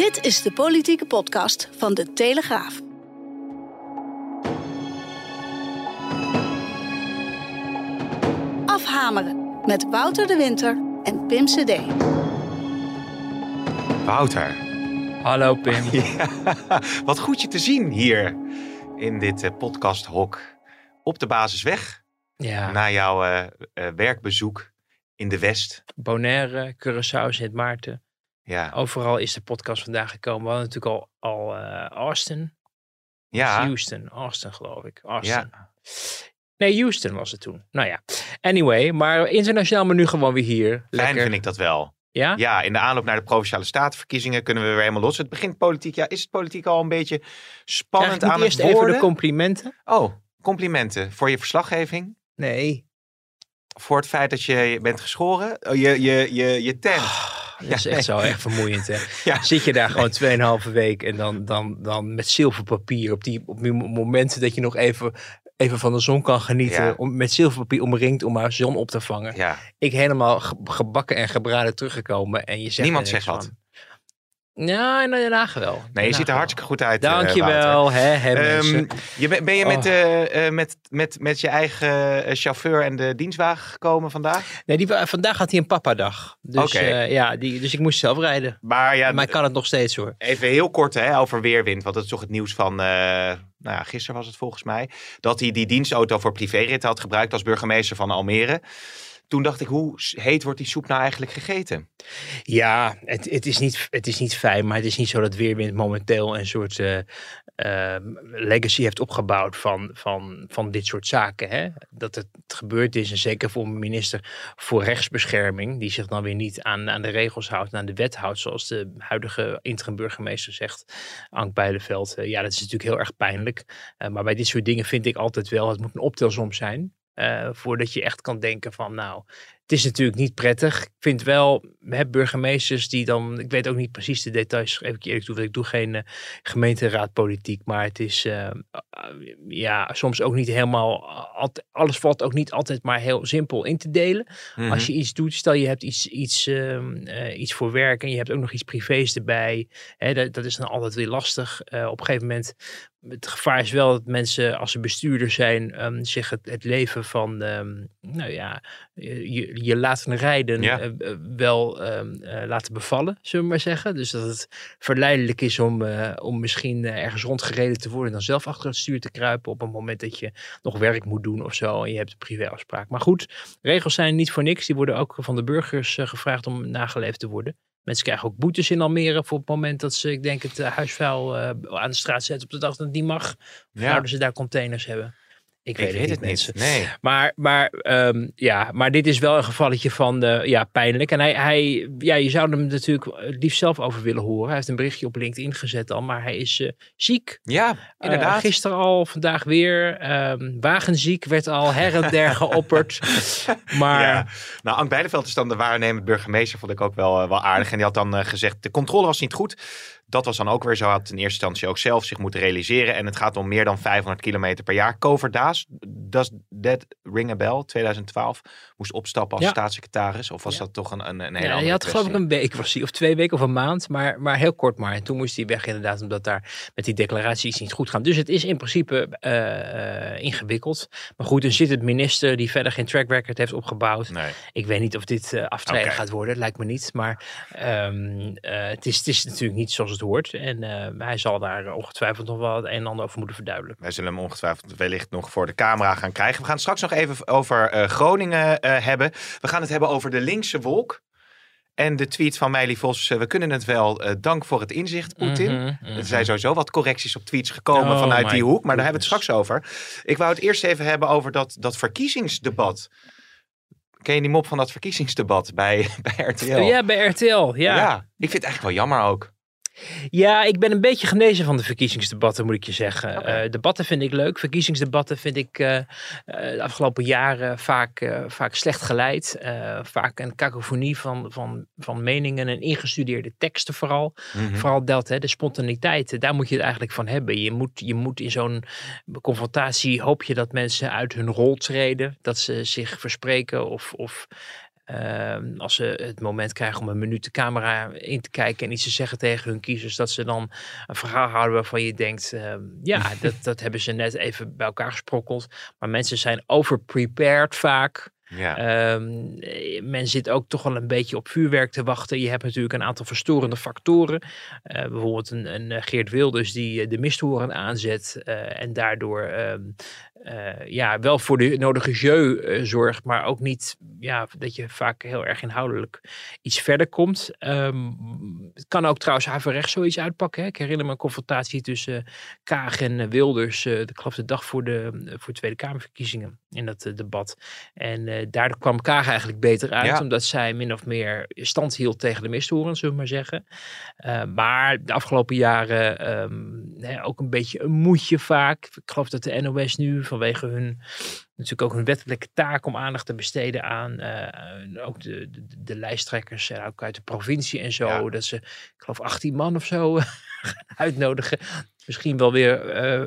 Dit is de politieke podcast van De Telegraaf. Afhameren met Wouter de Winter en Pim CD. Wouter. Hallo Pim. Ja, wat goed je te zien hier in dit uh, podcasthok op de basisweg. Ja, Na jouw eh, eh, werkbezoek in de West. Bonaire, Curaçao, Sint Maarten. Ja, Overal is de podcast vandaag gekomen. We hadden natuurlijk al, al eh, Austin. ja, Houston, Austin geloof ik. Austin. ja. Nee, Houston was het toen. Nou ja, anyway. Maar internationaal, maar nu gewoon weer hier. fijn Lekker. vind ik dat wel. Ja? Ja, in de aanloop naar de Provinciale Statenverkiezingen kunnen we weer helemaal los. Het begint politiek. Ja, is het politiek al een beetje spannend ik niet aan eerst het even worden? de complimenten? oh, complimenten voor je verslaggeving. Nee. Voor het feit dat je bent geschoren. Oh, je, je, je, je tent. Dat is echt zo echt vermoeiend, hè? Ja. Zit je daar gewoon 2,5 week en dan, dan, dan met zilverpapier op die, op die momenten dat je nog even, even van de zon kan genieten. Ja. Om, met zilverpapier omringd om maar zon op te vangen. Ja, Ik helemaal ge- gebakken en gebraden teruggekomen en je zegt Niemand zegt wat. Ja, Haag wel. nee, je ziet er hartstikke goed uit. eh. Dankjewel, hè, hè Ehm, je ben, je met, Oh. eh, eh, met, met, met je eigen chauffeur en de dienstwagen gekomen vandaag? Nee, die, vandaag had hij een papadag. Dus, eh, ja, die, dus ik moest zelf rijden. Maar ja, maar ik kan het nog steeds hoor. even heel kort hè, over weerwind. Want dat is toch het nieuws van, eh, nou ja, gisteren was het volgens mij. Dat hij die dienstauto voor privérit had gebruikt als burgemeester van Almere. Toen dacht ik, hoe heet wordt die soep nou eigenlijk gegeten? Ja, het, het, is niet, het is niet fijn, maar het is niet zo dat Weerwind momenteel een soort eh, eh, legacy heeft opgebouwd van, van, van dit soort zaken. Hè? Dat het gebeurd is, en zeker voor een minister voor rechtsbescherming, die zich dan weer niet aan, aan de regels houdt aan de wet houdt, zoals de huidige interim burgemeester zegt, Ank Bijleveld. Eh, ja, dat is natuurlijk heel erg pijnlijk. Eh, maar bij dit soort dingen vind ik altijd wel, het moet een optelsom zijn. Eh, voordat je echt kan denken van, nou, het is natuurlijk niet prettig. Ik vind wel, hè, burgemeesters die dan, ik weet ook niet precies de details, geef ik je eerlijk toe, want ik doe geen eh, gemeenteraadpolitiek, maar het is eh, ja, soms ook niet helemaal, alles valt ook niet altijd maar heel simpel in te delen. Mhm. Als je iets doet, stel je hebt iets, iets, ehm, eh, iets voor werk en je hebt ook nog iets privés erbij, hè, dat, dat is dan altijd weer lastig. Op een gegeven moment, het gevaar is wel dat mensen, als ze bestuurder zijn, ehm, zich het, het leven van, ehm, nou ja, je, je- laten rijden Ja. eh, eh, wel ehm, eh, laten bevallen, zullen we maar zeggen. Dus dat het verleidelijk is om, om misschien ergens rondgereden te worden en dan zelf achter het stuur te kruipen op een moment dat je nog werk moet doen of zo en je hebt een privéafspraak. Maar goed, regels zijn niet voor niks. Die worden ook van de burgers gevraagd om nageleefd te worden. Mensen krijgen ook boetes in Almere voor het moment dat ze, ik denk, het eh, huisvuil eh, aan de straat zetten op de dag dat het niet mag. Ja. zouden ze daar containers hebben? Ik, Ik weet het mensen. niet. Nee. Maar, maar, ehm, ja, maar dit is wel een gevalletje van de, ja, pijnlijk. En hij, hij, ja, je zou hem natuurlijk het liefst zelf over willen horen. Hij heeft een berichtje op LinkedIn gezet al, maar hij is eh, ziek. Ja, inderdaad. Uh, gisteren al, vandaag weer. ehm, wagenziek werd al her en der geopperd. Maar Ja. Nou, Ank Bijleveld is dan de waarnemend burgemeester, vond ik ook wel, eh, wel aardig. En die had dan eh, gezegd, de controle was niet goed. Dat was dan ook weer zo, had in eerste instantie ook zelf zich moeten realiseren. En het gaat om meer dan 500 kilometer per jaar. Cover Daas, does that ring a bell? 2012, moest opstappen als Ja. staatssecretaris. Of was Ja. dat toch een, een, een hele ja, andere hij had geloof ik een week was hij, of twee weken of een maand, maar, maar heel kort maar. En toen moest hij weg inderdaad, omdat daar met die declaratie iets niet goed gaat. Dus het is in principe eh, ingewikkeld. Maar goed, dan zit het minister die verder geen track record heeft opgebouwd. Nee. Ik weet niet of dit eh aftreden gaat worden, lijkt me niet. Maar ehm, eh, het, is, het is natuurlijk niet zoals het hoort. En eh, hij zal daar ongetwijfeld nog wel het een en ander over moeten verduidelijken. Wij zullen hem ongetwijfeld wellicht nog voor de camera gaan krijgen. We gaan het straks nog even over eh, Groningen eh, hebben. We gaan het hebben over de linkse wolk. En de tweet van Meili Vos, eh, we kunnen het wel, eh, dank voor het inzicht, Poetin. Mhm, mhm. Er zijn sowieso wat correcties op tweets gekomen Oh vanuit die hoek, maar daar hebben we het straks over. Ik wou het eerst even hebben over dat, dat verkiezingsdebat. ken je die mop van dat verkiezingsdebat bij, bij RTL? Ja, bij RTL. Ja. Ja, ik vind het eigenlijk wel jammer ook. Ja, ik ben een beetje genezen van de verkiezingsdebatten, moet ik je zeggen. Eh, debatten vind ik leuk. Verkiezingsdebatten vind ik eh, eh, de afgelopen jaren vaak, vaak slecht geleid. Vaak een kakofonie van, van, van meningen en ingestudeerde teksten vooral. Mhm. Vooral dat, hè, de spontaniteit, daar moet je het eigenlijk van hebben. Je moet, je moet in zo'n confrontatie, hoop je dat mensen uit hun rol treden. Dat ze zich verspreken of... of ehm, als ze het moment krijgen om een minuut de camera in te kijken en iets te zeggen tegen hun kiezers, dat ze dan een verhaal houden waarvan je denkt, ehm, ja, dat, dat hebben ze net even bij elkaar gesprokkeld. Maar mensen zijn overprepared vaak. Ja. Eh, men zit ook toch wel een beetje op vuurwerk te wachten. Je hebt natuurlijk een aantal verstorende factoren. Eh, bijvoorbeeld een, een eh, Geert Wilders die eh, de misthoren aanzet en daardoor eh, ja, wel voor de nodige jeu eh, zorgt, maar ook niet ja, dat je vaak heel erg inhoudelijk iets verder komt. Ehm, het kan ook trouwens averechts zoiets uitpakken. Hè? Ik herinner me een confrontatie tussen Kaag en eh, Wilders, eh, ik geloof de dag voor de, voor de Tweede Kamerverkiezingen in dat eh, debat. En eh daardoor kwam Kaag eigenlijk beter uit, Ja. omdat zij min of meer stand hield tegen de misthorens, zullen we maar zeggen. Eh, maar de afgelopen jaren ehm, hè, ook een beetje een moedje vaak. Ik geloof dat de NOS nu vanwege hun natuurlijk ook hun wettelijke taak om aandacht te besteden aan eh, ook de, de, de lijsttrekkers en ook uit de provincie en zo. Ja. Dat ze, ik geloof 18 man of zo uitnodigen. Misschien wel weer eh,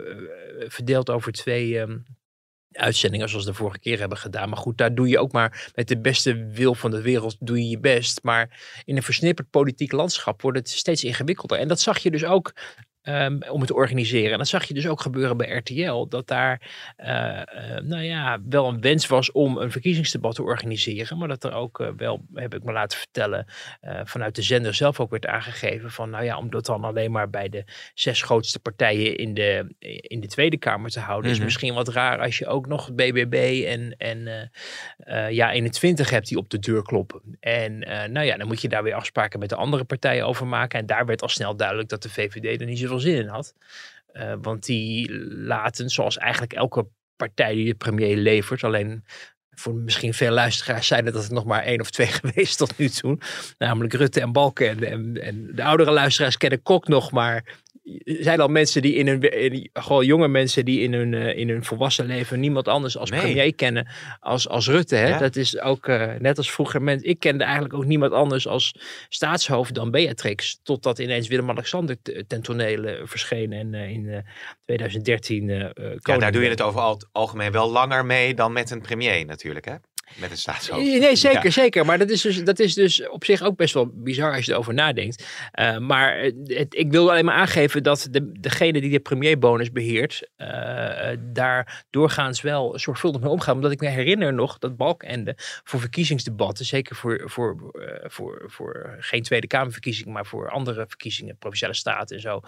verdeeld over twee ehm, uitzendingen zoals we de vorige keer hebben gedaan. Maar goed, daar doe je ook maar met de beste wil van de wereld doe je je best. Maar in een versnipperd politiek landschap wordt het steeds ingewikkelder. En dat zag je dus ook ehm, om het te organiseren. En dat zag je dus ook gebeuren bij RTL. Dat daar eh, eh, nou ja, wel een wens was om een verkiezingsdebat te organiseren. Maar dat er ook eh, wel, heb ik me laten vertellen, vanuit de zender zelf ook werd aangegeven van nou ja, om dat dan alleen maar bij de zes grootste partijen in de, in de Tweede Kamer te houden. Mhm. Is misschien wat raar als je ook nog BBB en, en ja, 21 hebt die op de deur kloppen. En nou ja, dan moet je daar weer afspraken met de andere partijen over maken. En daar werd al snel duidelijk dat de VVD er niet zin in had. Eh, want die laten, zoals eigenlijk elke partij die de premier levert, alleen voor misschien veel luisteraars zijn het dat er nog maar één of twee geweest tot nu toe. Namelijk Rutte en Balken. En, en, en de oudere luisteraars kennen Kok nog, maar zijn al mensen die in hun, in, gewoon jonge mensen die in hun, eh, in hun volwassen leven niemand anders als Nee. premier kennen als, als Rutte. Hè? Ja. Dat is ook eh, net als vroeger mensen. Ik kende eigenlijk ook niemand anders als staatshoofd dan Beatrix. Totdat ineens Willem-Alexander ten tonele verscheen en eh, in eh, 2013 eh, eh, ja, daar doe je het over al het algemeen wel langer mee dan met een premier natuurlijk, hè? Met een staatshoofd. Nee, zeker, Ja. zeker. Maar dat is, dus, dat is dus op zich ook best wel bizar als je erover nadenkt. Eh, maar eh, het, ik wil alleen maar aangeven dat de, degene die de premierbonus beheert, eh, eh, daar doorgaans wel zorgvuldig mee omgaan. Omdat ik me herinner nog dat Balkenende voor verkiezingsdebatten, zeker voor, voor, eh, voor, voor geen Tweede Kamerverkiezing, maar voor andere verkiezingen, Provinciale Staten en zo,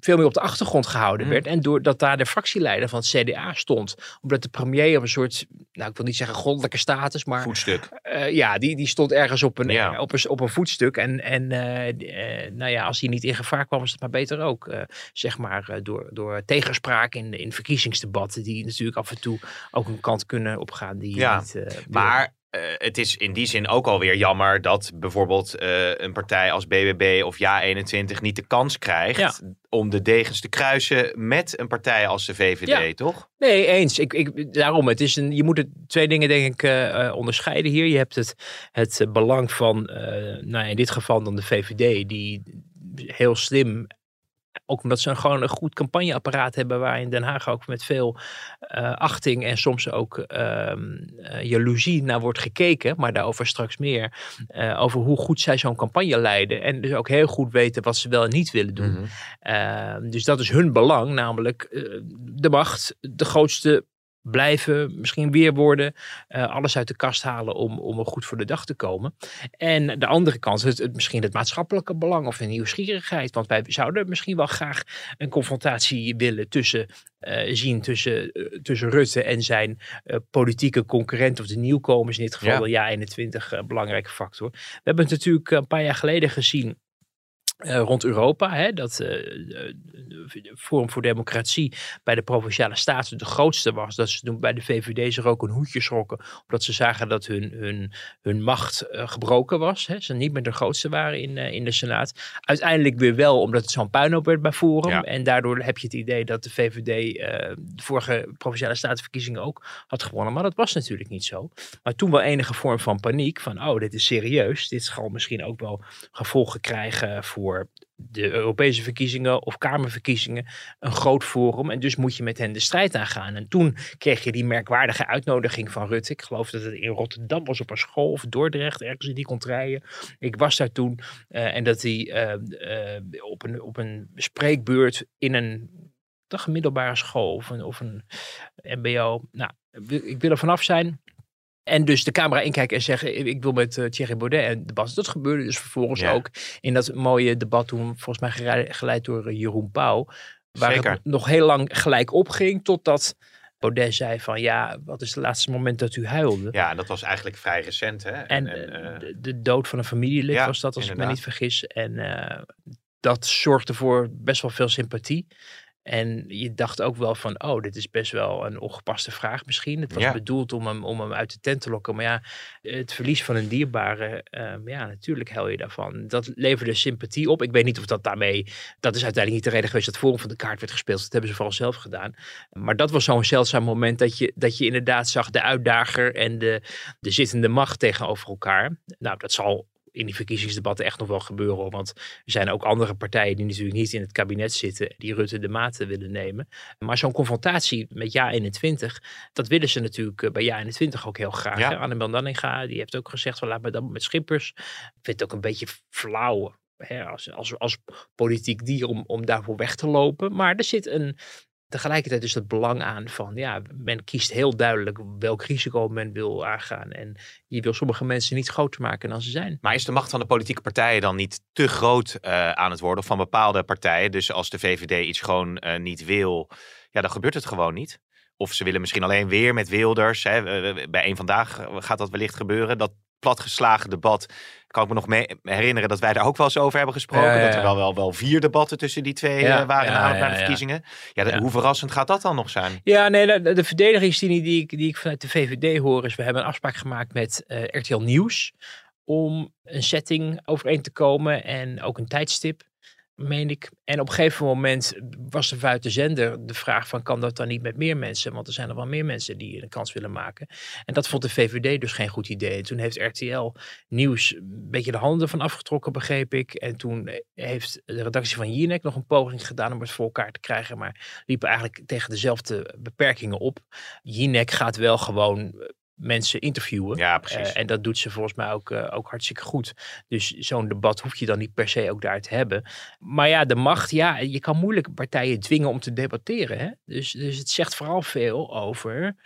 veel meer op de achtergrond gehouden Mm. werd. En doordat daar de fractieleider van het CDA stond, omdat de premier op een soort, nou ik wil niet zeggen goddelijke status, maar Voetstuk. eh, ja, die, die stond ergens op een, Ja. op een, op een voetstuk. En, en eh, die, eh, nou ja, als hij niet in gevaar kwam, was het maar beter ook. eh, zeg maar eh, door, door tegenspraak in, in verkiezingsdebatten, die natuurlijk af en toe ook een kant kunnen opgaan. Die Ja, niet, eh. Maar eh, het is in die zin ook alweer jammer dat bijvoorbeeld eh, een partij als BBB of Ja21 niet de kans krijgt Ja. om de degens te kruisen met een partij als de VVD, Ja. toch? Nee, eens. Ik, ik, daarom, het is een, je moet het twee dingen denk ik eh, onderscheiden hier. Je hebt het, het belang van, nou in dit geval dan de VVD, die heel slim, ook omdat ze een, gewoon een goed campagneapparaat hebben waar in Den Haag ook met veel eh, achting en soms ook eh, jaloezie naar wordt gekeken, maar daarover straks meer, eh, over hoe goed zij zo'n campagne leiden. En dus ook heel goed weten wat ze wel en niet willen doen. Mhm. Ehm, dus dat is hun belang, namelijk de macht, de grootste blijven, misschien weer worden, eh, alles uit de kast halen om, om er goed voor de dag te komen. En de andere kant, het, het, misschien het maatschappelijke belang of de nieuwsgierigheid, want wij zouden misschien wel graag een confrontatie willen tussen, eh, zien tussen, eh, tussen Rutte en zijn politieke concurrent of de nieuwkomers, in dit geval Ja. de Ja 21, eh, belangrijke factor. We hebben het natuurlijk een paar jaar geleden gezien eh, rond Europa. Hè, dat uh, Forum voor Democratie bij de Provinciale Staten de grootste was. Dat ze toen bij de VVD zich ook een hoedje schrokken. Omdat ze zagen dat hun, hun, hun macht gebroken was. Hè. Ze niet meer de grootste waren in, in de Senaat. Uiteindelijk weer wel, omdat het zo'n puinhoop werd bij Forum. En daardoor heb je het idee dat de VVD de vorige Provinciale Statenverkiezingen ook had gewonnen. Maar dat was natuurlijk niet zo. Maar toen wel enige vorm van paniek. Van oh, dit is serieus. Dit zal misschien ook wel gevolgen krijgen voor de Europese verkiezingen of Kamerverkiezingen een groot forum. En dus moet je met hen de strijd aangaan. En toen kreeg je die merkwaardige uitnodiging van Rutte. Ik geloof dat het in Rotterdam was op een school of Dordrecht, ergens in die contraien. Ik was daar toen. Uh, en dat hij uh, uh, op, een, op een spreekbeurt in een toch middelbare school of een, of een mbo. Nou, ik wil er vanaf zijn. En dus de camera inkijken en zeggen: Ik wil met uh, Thierry Baudet en debat. Dat gebeurde dus vervolgens ook in dat mooie debat, toen volgens mij geleid door uh, Jeroen Pauw. Waar Zeker. het nog heel lang gelijk opging, totdat Baudet zei: van ja, wat is het laatste moment dat u huilde? Ja, dat was eigenlijk vrij recent. Hè? En, en uh, de, de, dood van een familielid was dat, als inderdaad. ik me niet vergis. En dat zorgde voor best wel veel sympathie. En je dacht ook wel van, oh, dit is best wel een ongepaste vraag misschien. Het was bedoeld om hem, om hem uit de tent te lokken. Maar ja, het verlies van een dierbare, um, ja, natuurlijk hel je daarvan. Dat leverde sympathie op. Ik weet niet of dat daarmee, dat is uiteindelijk niet de reden geweest dat Forum van de kaart werd gespeeld. Dat hebben ze vooral zelf gedaan. Maar dat was zo'n zeldzaam moment dat je, dat je inderdaad zag de uitdager en de, de zittende macht tegenover elkaar. Nou, dat zal in die verkiezingsdebatten echt nog wel gebeuren. Want er zijn ook andere partijen die natuurlijk niet in het kabinet zitten, die Rutte de maten willen nemen. Maar zo'n confrontatie met Ja 21, dat willen ze natuurlijk eh, bij Ja 21 ook heel graag. Ja. Annabel Danninga, die heeft ook gezegd van laat me dan met Schippers. Ik vind het ook een beetje flauw hè, als, als, als politiek dier om, om daarvoor weg te lopen. Maar er zit een, tegelijkertijd is het belang aan van, ja, men kiest heel duidelijk welk risico men wil aangaan. En je wil sommige mensen niet groter maken dan ze zijn. Maar is de macht van de politieke partijen dan niet te groot uh, aan het worden? Of van bepaalde partijen? Dus als de VVD iets gewoon uh, niet wil, ja, dan gebeurt het gewoon niet. Of ze willen misschien alleen weer met Wilders. Hè. Bij een vandaag gaat dat wellicht gebeuren. Dat platgeslagen debat kan ik me nog mee herinneren dat wij daar ook wel eens over hebben gesproken. Dat er wel, wel, wel vier debatten tussen die twee uh, waren ja, na de verkiezingen. Ja, hoe verrassend gaat dat dan nog zijn? Ja, nee, de, de verdedigingslinie die ik, die ik vanuit de VVD hoor is, we hebben een afspraak gemaakt met uh, eh, RTL Nieuws om een setting overeen te komen en ook een tijdstip meen ik. En op een gegeven moment was er vanuit de zender de vraag van kan dat dan niet met meer mensen? Want er zijn er wel meer mensen die een kans willen maken. En dat vond de VVD dus geen goed idee. Toen heeft RTL Nieuws een beetje de handen van afgetrokken, begreep ik. En toen heeft de redactie van Jinek nog een poging gedaan om het voor elkaar te krijgen. Maar liepen eigenlijk tegen dezelfde beperkingen op. Jinek gaat wel gewoon mensen interviewen. Ja, precies. Uh, en dat doet ze volgens mij ook, uh, ook hartstikke goed. Dus zo'n debat hoef je dan niet per se ook daar te hebben. Maar ja, de macht, ja, je kan moeilijk partijen dwingen om te debatteren. Hè? Dus, dus het zegt vooral veel over.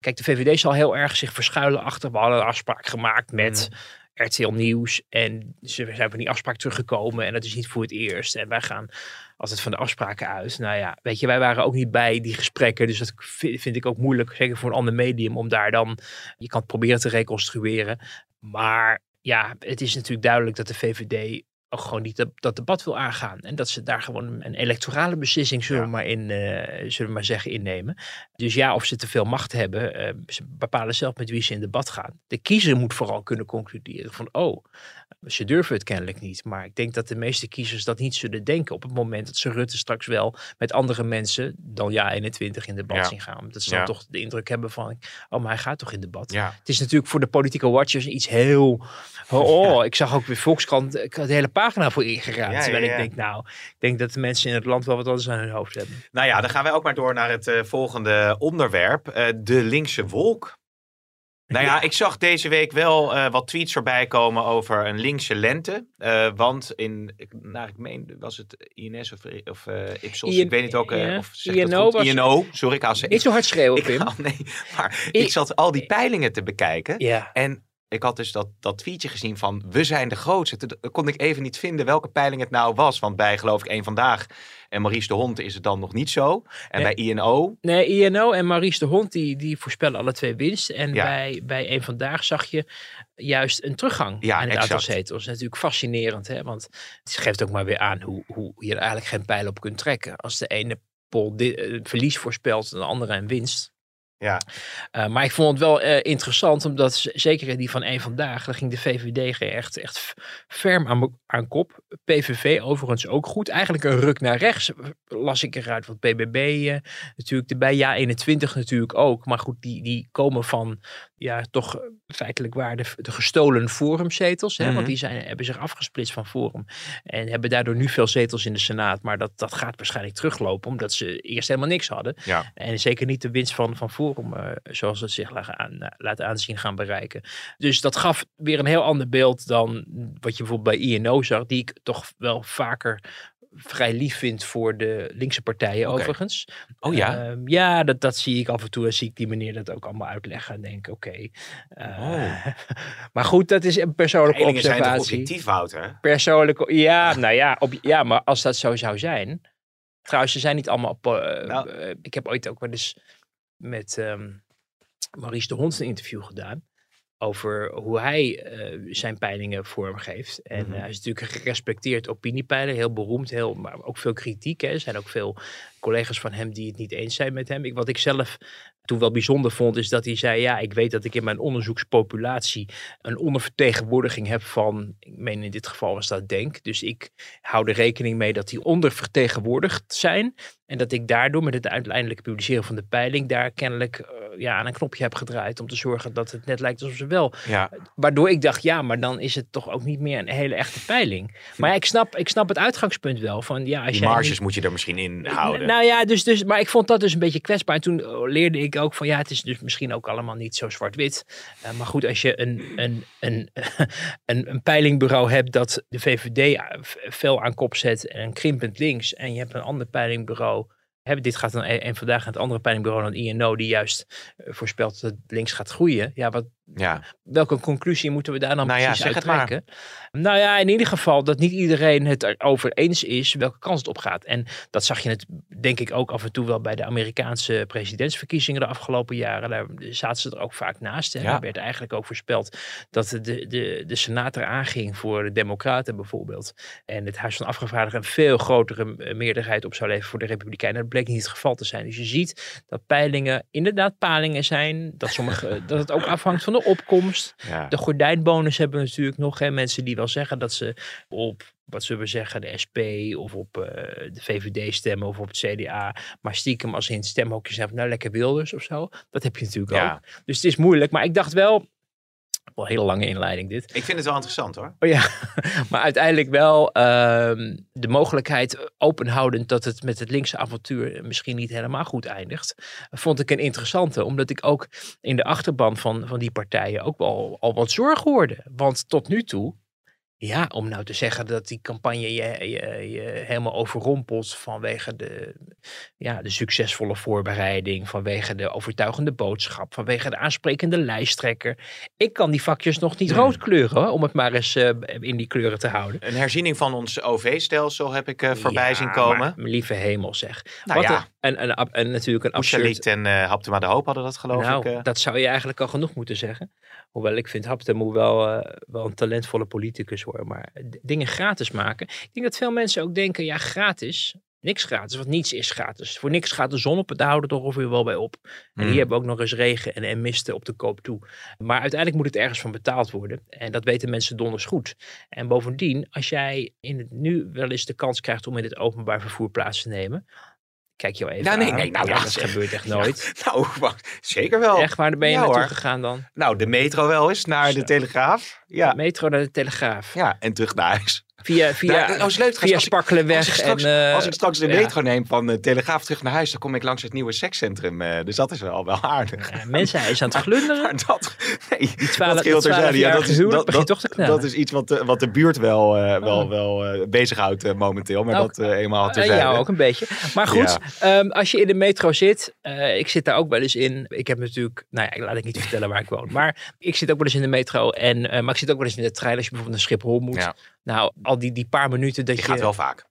Kijk, de VVD zal heel erg zich verschuilen achter. We hadden een afspraak gemaakt met. Mm. RTL Nieuws. En ze zijn van die afspraak teruggekomen. En dat is niet voor het eerst. En wij gaan altijd van de afspraken uit. Nou ja, weet je, wij waren ook niet bij die gesprekken. Dus dat vind ik ook moeilijk, zeker voor een ander medium, om daar dan. Je kan het proberen te reconstrueren. Maar ja, het is natuurlijk duidelijk dat de VVD ook gewoon niet dat, debat wil aangaan. En dat ze daar gewoon een electorale beslissing, zullen, we maar in, uh, zullen we maar zeggen, innemen. Dus ja, of ze te veel macht hebben, uh, ze bepalen zelf met wie ze in debat gaan. De kiezer moet vooral kunnen concluderen van, oh, ze durven het kennelijk niet. Maar ik denk dat de meeste kiezers dat niet zullen denken op het moment dat ze Rutte straks wel met andere mensen dan ja 21 in debat zien gaan. Dat ze dan toch de indruk hebben van, oh, maar hij gaat toch in debat. Ja. Het is natuurlijk voor de politieke watchers iets heel, oh, ik zag ook weer Volkskrant, ik had de hele pagina voor ingeraakt. terwijl ik denk, nou, ik denk dat de mensen in het land wel wat anders aan hun hoofd hebben. Nou ja, dan gaan wij ook maar door naar het uh, volgende onderwerp. Uh, de linkse wolk. Nou ja, ik zag deze week wel uh, wat tweets voorbij komen over een linkse lente. Uh, want in, nou, ik meen, was het INS of, of uh, Ipsos? ik weet niet ook. Ja. of INO, was, INO, sorry. Ik haal ze, niet zo hard schreeuwen, ik, nee, maar ik zat al die peilingen te bekijken. Ja. En ik had dus dat, dat tweetje gezien van we zijn de grootste. Toen kon ik even niet vinden welke peiling het nou was. Want bij geloof ik één vandaag en Maurice de Hond is het dan nog niet zo. En Nee. bij INO, Nee, INO en Maurice de Hond die, die voorspellen alle twee winst. En Ja. bij, bij een vandaag zag je juist een teruggang Ja, aan het aantal exact. zetels. Is natuurlijk fascinerend, hè? want het geeft ook maar weer aan hoe, hoe je er eigenlijk geen pijl op kunt trekken. Als de ene poll di- eh, verlies voorspelt en de andere een winst. Ja, Uh, maar ik vond het wel uh, interessant, omdat zeker die van één vandaag, daar ging de VVD echt, echt ferm aan, aan kop. PVV overigens ook goed. Eigenlijk een ruk naar rechts las ik eruit. Want BBB uh, natuurlijk erbij. Ja, 21 natuurlijk ook. Maar goed, die, die komen van ja, toch feitelijk waar de, de gestolen forumzetels. Hè, Mhm. Want die zijn, hebben zich afgesplitst van forum. En hebben daardoor nu veel zetels in de Senaat. Maar dat, dat gaat waarschijnlijk teruglopen, omdat ze eerst helemaal niks hadden. ja. En zeker niet de winst van, van Forum, uh, zoals het zich laat, aan, laat aanzien gaan bereiken. Dus dat gaf weer een heel ander beeld dan wat je bijvoorbeeld bij INO zag, die ik toch wel vaker vrij lief vind voor de linkse partijen overigens. Oh ja? Uh, ja, dat, dat zie ik af en toe. En zie ik die meneer dat ook allemaal uitleggen. En denk, oké. Okay, oh. maar goed, dat is een persoonlijke zijn toch observatie. objectief, Wouter? Persoonlijke, ja, nou ja, op, ja, maar als dat zo zou zijn. Trouwens, ze zijn niet allemaal op. Uh, Nou. uh, ik heb ooit ook wel eens met um, Maurice de Hond een interview gedaan. Over hoe hij uh, zijn peilingen vormgeeft. En Mhm. mm -hmm. hij is natuurlijk een gerespecteerd opiniepeiler. Heel beroemd, heel, maar ook veel kritiek. Hè. Er zijn ook veel collega's van hem die het niet eens zijn met hem. Ik, wat ik zelf toen wel bijzonder vond, is dat hij zei: Ja, ik weet dat ik in mijn onderzoekspopulatie een ondervertegenwoordiging heb van, ik meen in dit geval was dat Denk. Dus ik hou er rekening mee dat die ondervertegenwoordigd zijn. En dat ik daardoor met het uiteindelijke publiceren van de peiling daar kennelijk uh, ja, aan een knopje heb gedraaid om te zorgen dat het net lijkt alsof ze wel. Ja. Waardoor ik dacht, ja, maar dan is het toch ook niet meer een hele echte peiling. Maar ja, ik, snap, ik snap het uitgangspunt wel. Van, ja, als Die marges niet... moet je er misschien in houden. Nou ja, dus, dus, maar ik vond dat dus een beetje kwetsbaar. En toen leerde ik ook van ja, het is dus misschien ook allemaal niet zo zwart-wit. Uh, maar goed, als je een, een, een, een, een peilingbureau hebt dat de VVD fel aan kop zet en krimpend links. En je hebt een ander peilingbureau. Hè, dit gaat dan een, een vandaag aan het andere peilingbureau dan INO, die juist uh, voorspelt dat links gaat groeien. Ja, wat, ja. welke conclusie moeten we daar dan nou ja, precies zeg uit trekken? Nou ja, in ieder geval dat niet iedereen het erover eens is welke kans het op gaat. En dat zag je het denk ik ook af en toe wel bij de Amerikaanse presidentsverkiezingen de afgelopen jaren. Daar zaten ze er ook vaak naast. En Ja. er werd eigenlijk ook voorspeld dat de, de, de Senaat er aanging voor de Democraten bijvoorbeeld. En het Huis van Afgevaardigden een veel grotere eh, meerderheid op zou leveren voor de Republikeinen. Dat bleek niet het geval te zijn. Dus je ziet dat peilingen inderdaad palingen zijn. Dat, sommige, dat het ook afhangt van de opkomst. Ja. De gordijnbonus hebben we natuurlijk nog. Hè, mensen die wel zeggen dat ze op, wat zullen we zeggen, de SP of op uh, de VVD stemmen of op het CDA. Maar stiekem als in het stemhokje zijn van nou lekker Wilders of zo. Dat heb je natuurlijk Ja. ook. Dus het is moeilijk. Maar ik dacht wel, wel een hele lange inleiding dit. Ik vind het wel interessant hoor. Oh ja, maar uiteindelijk wel uh, de mogelijkheid openhoudend dat het met het linkse avontuur misschien niet helemaal goed eindigt. Vond ik een interessante, omdat ik ook in de achterban van, van die partijen ook wel al wat zorg hoorde. Want tot nu toe, ja, om nou te zeggen dat die campagne je, je, je helemaal overrompelt vanwege de, ja, de succesvolle voorbereiding, vanwege de overtuigende boodschap, vanwege de aansprekende lijsttrekker. Ik kan die vakjes nog niet Hmm. rood kleuren, om het maar eens uh, in die kleuren te houden. Een herziening van ons OV-stelsel heb ik uh, voorbij Ja, zien komen. maar, lieve hemel zeg. Nou Wat ja. een, en, en, en natuurlijk een absurd... Oesjaliet en uh, Haptema de Hoop hadden dat geloof nou, ik. Uh. dat zou je eigenlijk al genoeg moeten zeggen. Hoewel ik vind Haptemo wel, wel een talentvolle politicus Maar dingen gratis maken. Ik denk dat veel mensen ook denken, ja gratis, niks gratis. Want niets is gratis. Voor niks gaat de zon op, daar houden we toch ongeveer wel bij op. En hier hebben we ook nog eens regen en, en misten op de koop toe. Maar uiteindelijk moet het ergens van betaald worden. En dat weten mensen donders goed. En bovendien, als jij in het nu wel eens de kans krijgt om in het openbaar vervoer plaats te nemen. Kijk jou even Nou, nee, nee, nou, ja, dat gebeurt echt nooit. Nou, wacht, zeker wel. Echt, waar ben je Ja, naartoe hoor. gegaan dan? Nou, de metro wel eens naar de. Telegraaf. Ja. Metro naar de Telegraaf. ja, en terug naar huis. Via, via, Nou, is leuk via Als ik-. Als ik straks, en, eh, als ik straks de ja. metro neem van de Telegraaf terug naar huis, dan kom ik langs het nieuwe sekscentrum. eh, dus dat is wel, wel aardig. Ja, mensen, hij is aan het glunderen. Maar dat, nee, Die 12 dat. Ja, dat is, dat, begint dat, toch te knallen. dat is iets wat de, wat de buurt wel, eh, wel, Oh. wel eh, bezighoudt eh, momenteel. Maar Nou, dat eh, eenmaal Eh, terzijde. ja, ook een beetje. Maar goed, ehm, als je in de metro zit, eh, ik zit daar ook wel eens in. Ik heb natuurlijk, nou ja, ik laat ik niet vertellen waar ik woon. Maar ik zit ook wel eens in de metro. En, eh, maar ik zit ook wel eens in de trein als je bijvoorbeeld naar Schiphol moet. Ja. Nou, al die, die paar minuten dat Je je... gaat wel vaak.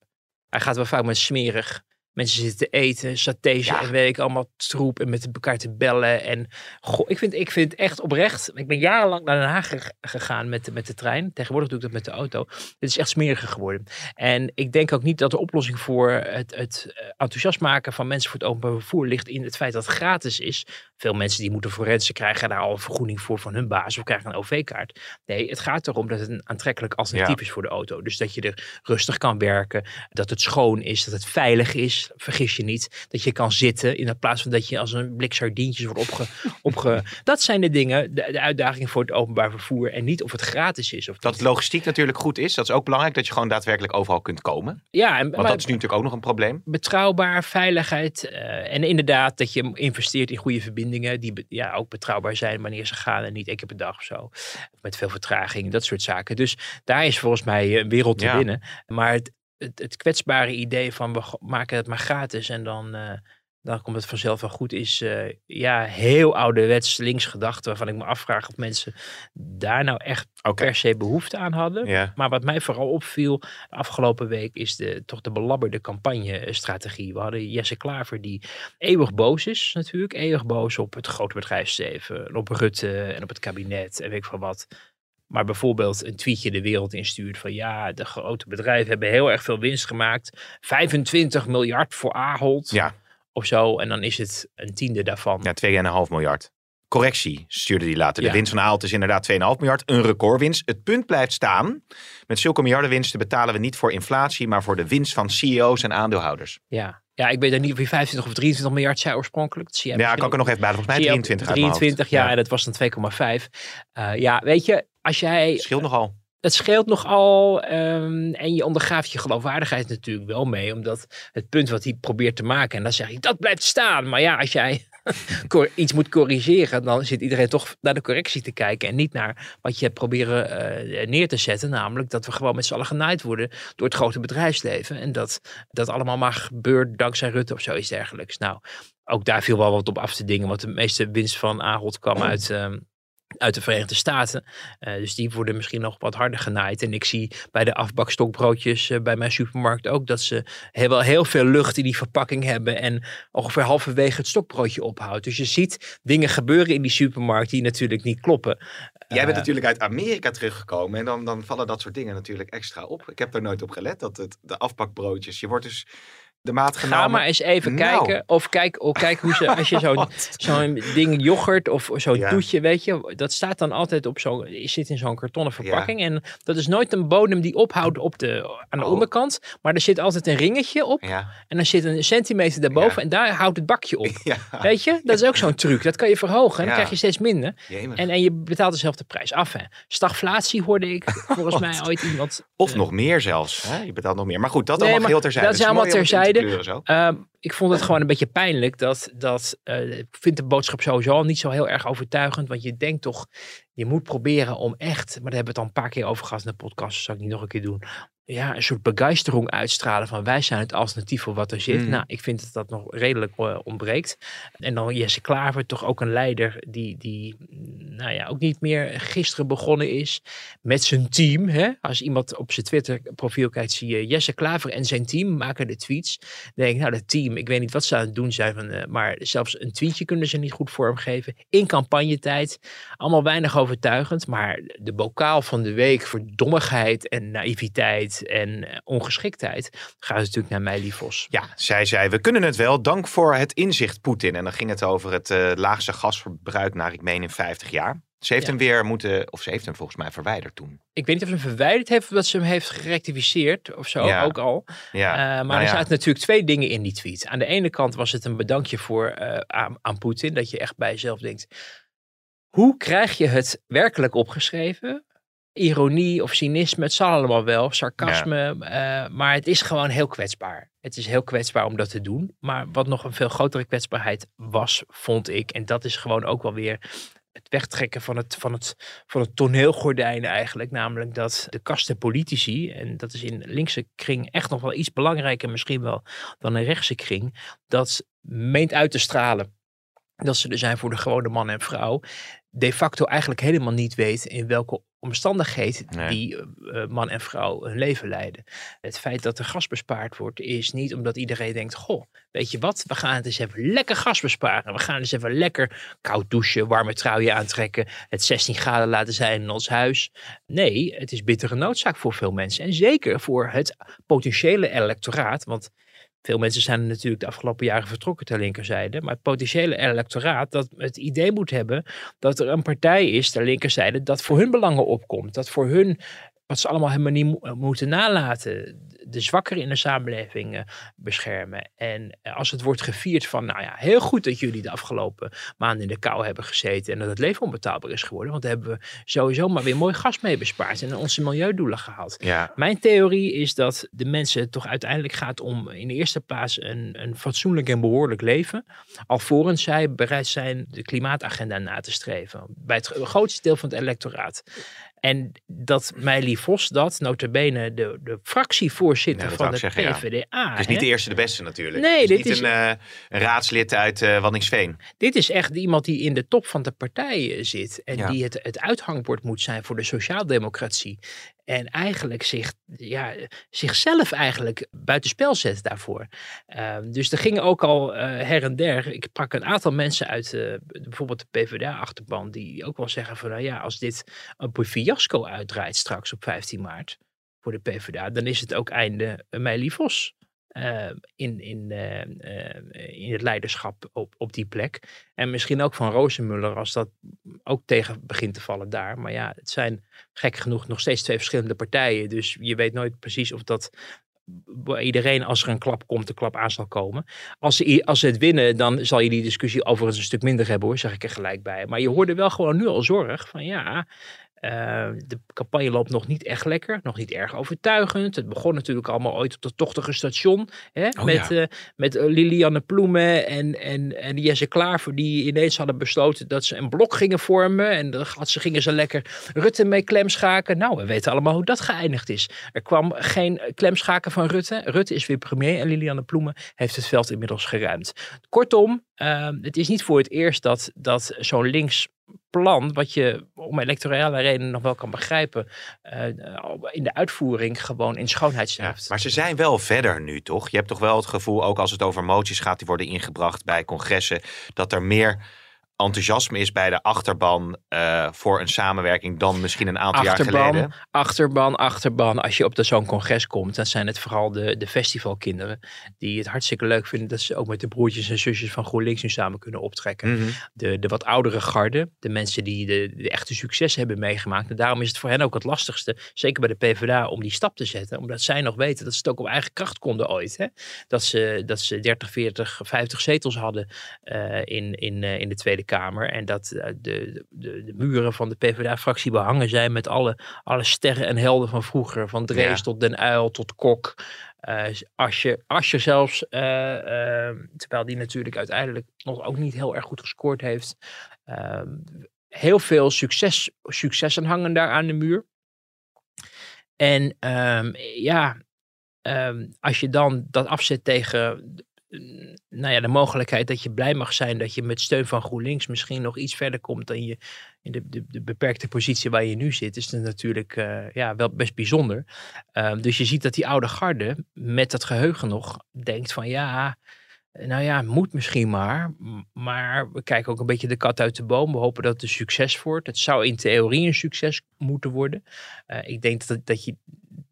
Hij gaat wel vaak met smerig. Mensen zitten te eten, satés Ja. en weet ik allemaal troep en met elkaar te bellen. En goh, ik vind, ik vind het echt oprecht. Ik ben jarenlang naar Den Haag ge- gegaan met, de- met de trein. Tegenwoordig doe ik dat met de auto. Het is echt smeriger geworden. En ik denk ook niet dat de oplossing voor het, het eh, enthousiast maken van mensen voor het openbaar vervoer ligt in het feit dat het gratis is. Veel mensen die moeten forensen krijgen daar al een vergoeding voor van hun baas of krijgen een OV-kaart. Nee, het gaat erom dat het een aantrekkelijk alternatief Ja. is voor de auto. Dus dat je er rustig kan werken, dat het schoon is, dat het veilig is. Vergis je niet. Dat je kan zitten in plaats van dat je als een blik sardientjes wordt opge... opge... Dat zijn de dingen, de, de uitdaging voor het openbaar vervoer. En niet of het gratis is. Of Dat logistiek natuurlijk goed is. Dat is ook belangrijk. Dat je gewoon daadwerkelijk overal kunt komen. Ja, en, Want maar dat is nu natuurlijk ook nog een probleem. betrouwbaar, veiligheid. eh, en inderdaad dat je investeert in goede verbindingen. Die be- ja, ook betrouwbaar zijn wanneer ze gaan. En niet één keer per dag of zo. Met veel vertraging, dat soort zaken. Dus daar is volgens mij een wereld te Ja. winnen. Maar het, het, het kwetsbare idee van we maken het maar gratis en dan, eh, dan komt het vanzelf wel goed. Is eh, ja, heel ouderwets linksgedachte. Waarvan ik me afvraag of mensen daar nou echt per se behoefte aan hadden. Ja. Maar wat mij vooral opviel de afgelopen week is de, toch de belabberde campagne-strategie. We hadden Jesse Klaver die eeuwig boos is natuurlijk. Eeuwig boos op het grote bedrijfsleven, en op Rutte en op het kabinet en weet ik van wat. Maar bijvoorbeeld een tweetje de wereld instuurt van ja, de grote bedrijven hebben heel erg veel winst gemaakt. 25 miljard voor Ahold Ja, of zo. En dan is het een tiende daarvan. ja 2,5 miljard. Correctie stuurde die later. De Ja. winst van Aalt is inderdaad 2,5 miljard. Een recordwinst. Het punt blijft staan. Met zulke miljardenwinsten betalen we niet voor inflatie, maar voor de winst van CEO's en aandeelhouders. Ja. Ja, ik weet niet of je 25 of 23 miljard zei oorspronkelijk. Dat zie jij Ja, kan ik er nog even bij. Volgens mij Zie je ook 23 uit mijn hoofd. 23, ja, en dat was dan 2,5. Eh, ja, weet je, als jij... Scheelt nogal. Het scheelt nogal ehm, en je ondergraaft je geloofwaardigheid natuurlijk wel mee. Omdat het punt wat hij probeert te maken, en dan zeg je, dat blijft staan. Maar ja, als jij iets moet corrigeren, dan zit iedereen toch naar de correctie te kijken. En niet naar wat je hebt proberen eh, neer te zetten. Namelijk dat we gewoon met z'n allen genaaid worden door het grote bedrijfsleven. En dat dat allemaal maar gebeurt dankzij Rutte of zoiets dergelijks. Nou, ook daar viel wel wat op af te dingen. Want de meeste winst van Ahold kwam uit... ehm, uit de Verenigde Staten. Eh, dus die worden misschien nog wat harder genaaid. En ik zie bij de afbakstokbroodjes eh, bij mijn supermarkt ook dat ze heel, wel heel veel lucht in die verpakking hebben. En ongeveer halverwege het stokbroodje ophoudt. Dus je ziet dingen gebeuren in die supermarkt die natuurlijk niet kloppen. Jij bent Eh, natuurlijk uit Amerika teruggekomen en dan, dan vallen dat soort dingen natuurlijk extra op. Ik heb daar nooit op gelet, dat het, de afpakbroodjes, je wordt dus de maat genomen. Ga maar eens even Nou. kijken. Of kijk, of kijk hoe ze, als je zo'n zo'n ding yoghurt of zo'n Ja. toetje, weet je, dat staat dan altijd op zo'n, zit in zo'n kartonnen verpakking. En dat is nooit een bodem die ophoudt op de, aan de Oh. onderkant. Maar er zit altijd een ringetje op. Ja, En dan zit een centimeter daarboven en daar houdt het bakje op. Weet je, dat is ook zo'n truc. Dat kan je verhogen en dan krijg je steeds minder. Jemig. En, en je betaalt dezelfde prijs af. Hè. Stagflatie hoorde ik volgens mij ooit iemand. Of eh, nog meer zelfs. Hè? Je betaalt nog meer. Maar goed, dat Nee, allemaal maar geheel terzijde. dat is allemaal terzijde. Ehm, ik vond het gewoon een beetje pijnlijk dat, dat eh, ik vind de boodschap sowieso al niet zo heel erg overtuigend. Want je denkt toch, je moet proberen om echt, maar daar hebben we het al een paar keer over gehad in de podcast, dat zal ik niet nog een keer doen. Ja, een soort begeistering uitstralen van wij zijn het alternatief voor wat er zit. Mhm. Nou, ik vind dat dat nog redelijk eh, ontbreekt. En dan Jesse Klaver, toch ook een leider die, die mm, nou ja, ook niet meer gisteren begonnen is met zijn team. Hè? Als iemand op zijn Twitter profiel kijkt, zie je Jesse Klaver en zijn team maken de tweets. Dan denk ik, nou, dat team, ik weet niet wat ze aan het doen zijn, van, eh, maar zelfs een tweetje kunnen ze niet goed vormgeven. In campagnetijd, allemaal weinig overtuigend, maar de bokaal van de week voor dommigheid en naïviteit en eh, ongeschiktheid gaat natuurlijk naar Meili Vos. Ja, zij zei, we kunnen het wel. Dank voor het inzicht, Poetin. En dan ging het over het eh, laagste gasverbruik naar, ik meen, in 50 jaar. Ze heeft Ja. hem weer moeten, of ze heeft hem volgens mij verwijderd toen. Ik weet niet of ze hem verwijderd heeft of dat ze hem heeft gerectificeerd of zo, Ja. ook al. Ja, Eh, maar nou er zaten natuurlijk twee dingen in die tweet. Aan de ene kant was het een bedankje voor, aan, aan Poetin. Dat je echt bij jezelf denkt, hoe krijg je het werkelijk opgeschreven? Ironie of cynisme, het zal allemaal wel, sarcasme, eh, maar het is gewoon heel kwetsbaar. Het is heel kwetsbaar om dat te doen. Maar wat nog een veel grotere kwetsbaarheid was, vond ik, en dat is gewoon ook wel weer het wegtrekken van het, van, het, van het toneelgordijn eigenlijk. Namelijk dat de kasten politici, en dat is in linkse kring echt nog wel iets belangrijker misschien wel dan een rechtse kring, dat meent uit te stralen dat ze er zijn voor de gewone man en vrouw, de facto eigenlijk helemaal niet weet in welke omstandigheid die uh, man en vrouw hun leven leiden. Het feit dat er gas bespaard wordt is niet omdat iedereen denkt, goh, weet je wat, we gaan het eens even lekker gas besparen. We gaan eens even lekker koud douchen, warme truien aantrekken, het 16 graden laten zijn in ons huis. Nee, het is bittere noodzaak voor veel mensen. En zeker voor het potentiële electoraat, want veel mensen zijn natuurlijk de afgelopen jaren vertrokken ter linkerzijde. Maar het potentiële electoraat dat het idee moet hebben dat er een partij is ter linkerzijde dat voor hun belangen opkomt. Dat voor hun wat ze allemaal helemaal niet eh, moeten nalaten. De zwakkeren in de samenleving eh, beschermen. En eh, als het wordt gevierd van, nou ja, heel goed dat jullie de afgelopen maanden in de kou hebben gezeten en dat het leven onbetaalbaar is geworden. Want daar hebben we sowieso maar weer mooi gas mee bespaard en onze milieudoelen gehaald. Ja. Mijn theorie is dat de mensen toch uiteindelijk gaat om in de eerste plaats een, een fatsoenlijk en behoorlijk leven. Alvorens zij bereid zijn de klimaatagenda na te streven. Bij het grootste deel van het electoraat. En dat Meili Vos dat, notabene de, de fractievoorzitter Ja, van de ja. PvdA. Het is niet de eerste de beste natuurlijk. Nee, het is dit niet is- een, een raadslid uit eh Wanningsveen. Dit is echt iemand die in de top van de partij eh, zit. En Ja. die het, het uithangbord moet zijn voor de sociaaldemocratie. En eigenlijk zich, ja, zichzelf eigenlijk buitenspel zet daarvoor. Ehm, dus er gingen ook al eh, her en der. Ik sprak een aantal mensen uit eh, bijvoorbeeld de PvdA-achterban. Die ook wel zeggen van nou ja, als dit een fiasco uitdraait straks op 15 maart voor de PvdA. Dan is het ook einde Meili Vos. Eh, in, in, eh, eh, in het leiderschap op, op die plek. En misschien ook van Rozenmuller als dat ook tegen begint te vallen daar. Maar ja, het zijn gek genoeg nog steeds twee verschillende partijen. Dus je weet nooit precies of dat iedereen als er een klap komt, de klap aan zal komen. Als ze, als ze het winnen, dan zal je die discussie overigens een stuk minder hebben hoor, zeg ik er gelijk bij. Maar je hoorde wel gewoon nu al zorg van ja, eh, de campagne loopt nog niet echt lekker, nog niet erg overtuigend. Het begon natuurlijk allemaal ooit op dat tochtige station. Hè, Oh, met, ja. eh, met eh, Lilianne Ploemen en, en, en Jesse Klaver, die ineens hadden besloten dat ze een blok gingen vormen. En dan had ze, gingen ze lekker Rutte mee klemschaken. Nou, we weten allemaal hoe dat geëindigd is. Er kwam geen klemschaken van Rutte. Rutte is weer premier en Lilianne Ploemen heeft het veld inmiddels geruimd. Kortom, eh, het is niet voor het eerst dat, dat zo'n links plan, wat je om electorale redenen nog wel kan begrijpen, eh, in de uitvoering gewoon in schoonheid Ja, sterft. maar ze zijn wel verder nu, toch? Je hebt toch wel het gevoel, ook als het over moties gaat die worden ingebracht bij congressen, dat er meer enthousiasme is bij de achterban eh, voor een samenwerking dan misschien een aantal jaar geleden. achterban, achterban. Als je op de- zo'n congres komt, dan zijn het vooral de, de festivalkinderen die het hartstikke leuk vinden dat ze ook met de broertjes en zusjes van GroenLinks nu samen kunnen optrekken. Mhm. de, de wat oudere garde, de mensen die de, de echte succes hebben meegemaakt. En daarom is het voor hen ook het lastigste, zeker bij de PvdA, om die stap te zetten. Omdat zij nog weten dat ze het ook op eigen kracht konden ooit. Hè? Dat, ze, dat ze 30, 40, 50 zetels hadden eh, in, in, eh, in de Tweede Kamer. En dat eh, de, de, de muren van de PvdA-fractie behangen zijn met alle, alle sterren en helden van vroeger. Van Drees Ja. tot Den Uyl tot Kok. Eh Asje, Asje zelfs, eh, eh, terwijl die natuurlijk uiteindelijk nog ook niet heel erg goed gescoord heeft. Ehm, heel veel succes, successen hangen daar aan de muur. En ehm, ja, ehm, als je dan dat afzet tegen nou ja, de mogelijkheid dat je blij mag zijn dat je met steun van GroenLinks misschien nog iets verder komt dan je in de, de, de beperkte positie waar je nu zit, is natuurlijk eh, ja, wel best bijzonder. Ehm, dus je ziet dat die oude garde met dat geheugen nog denkt van ja, nou ja, moet misschien maar. Maar we kijken ook een beetje de kat uit de boom. We hopen dat het een succes wordt. Het zou in theorie een succes moeten worden. Eh, ik denk dat, dat je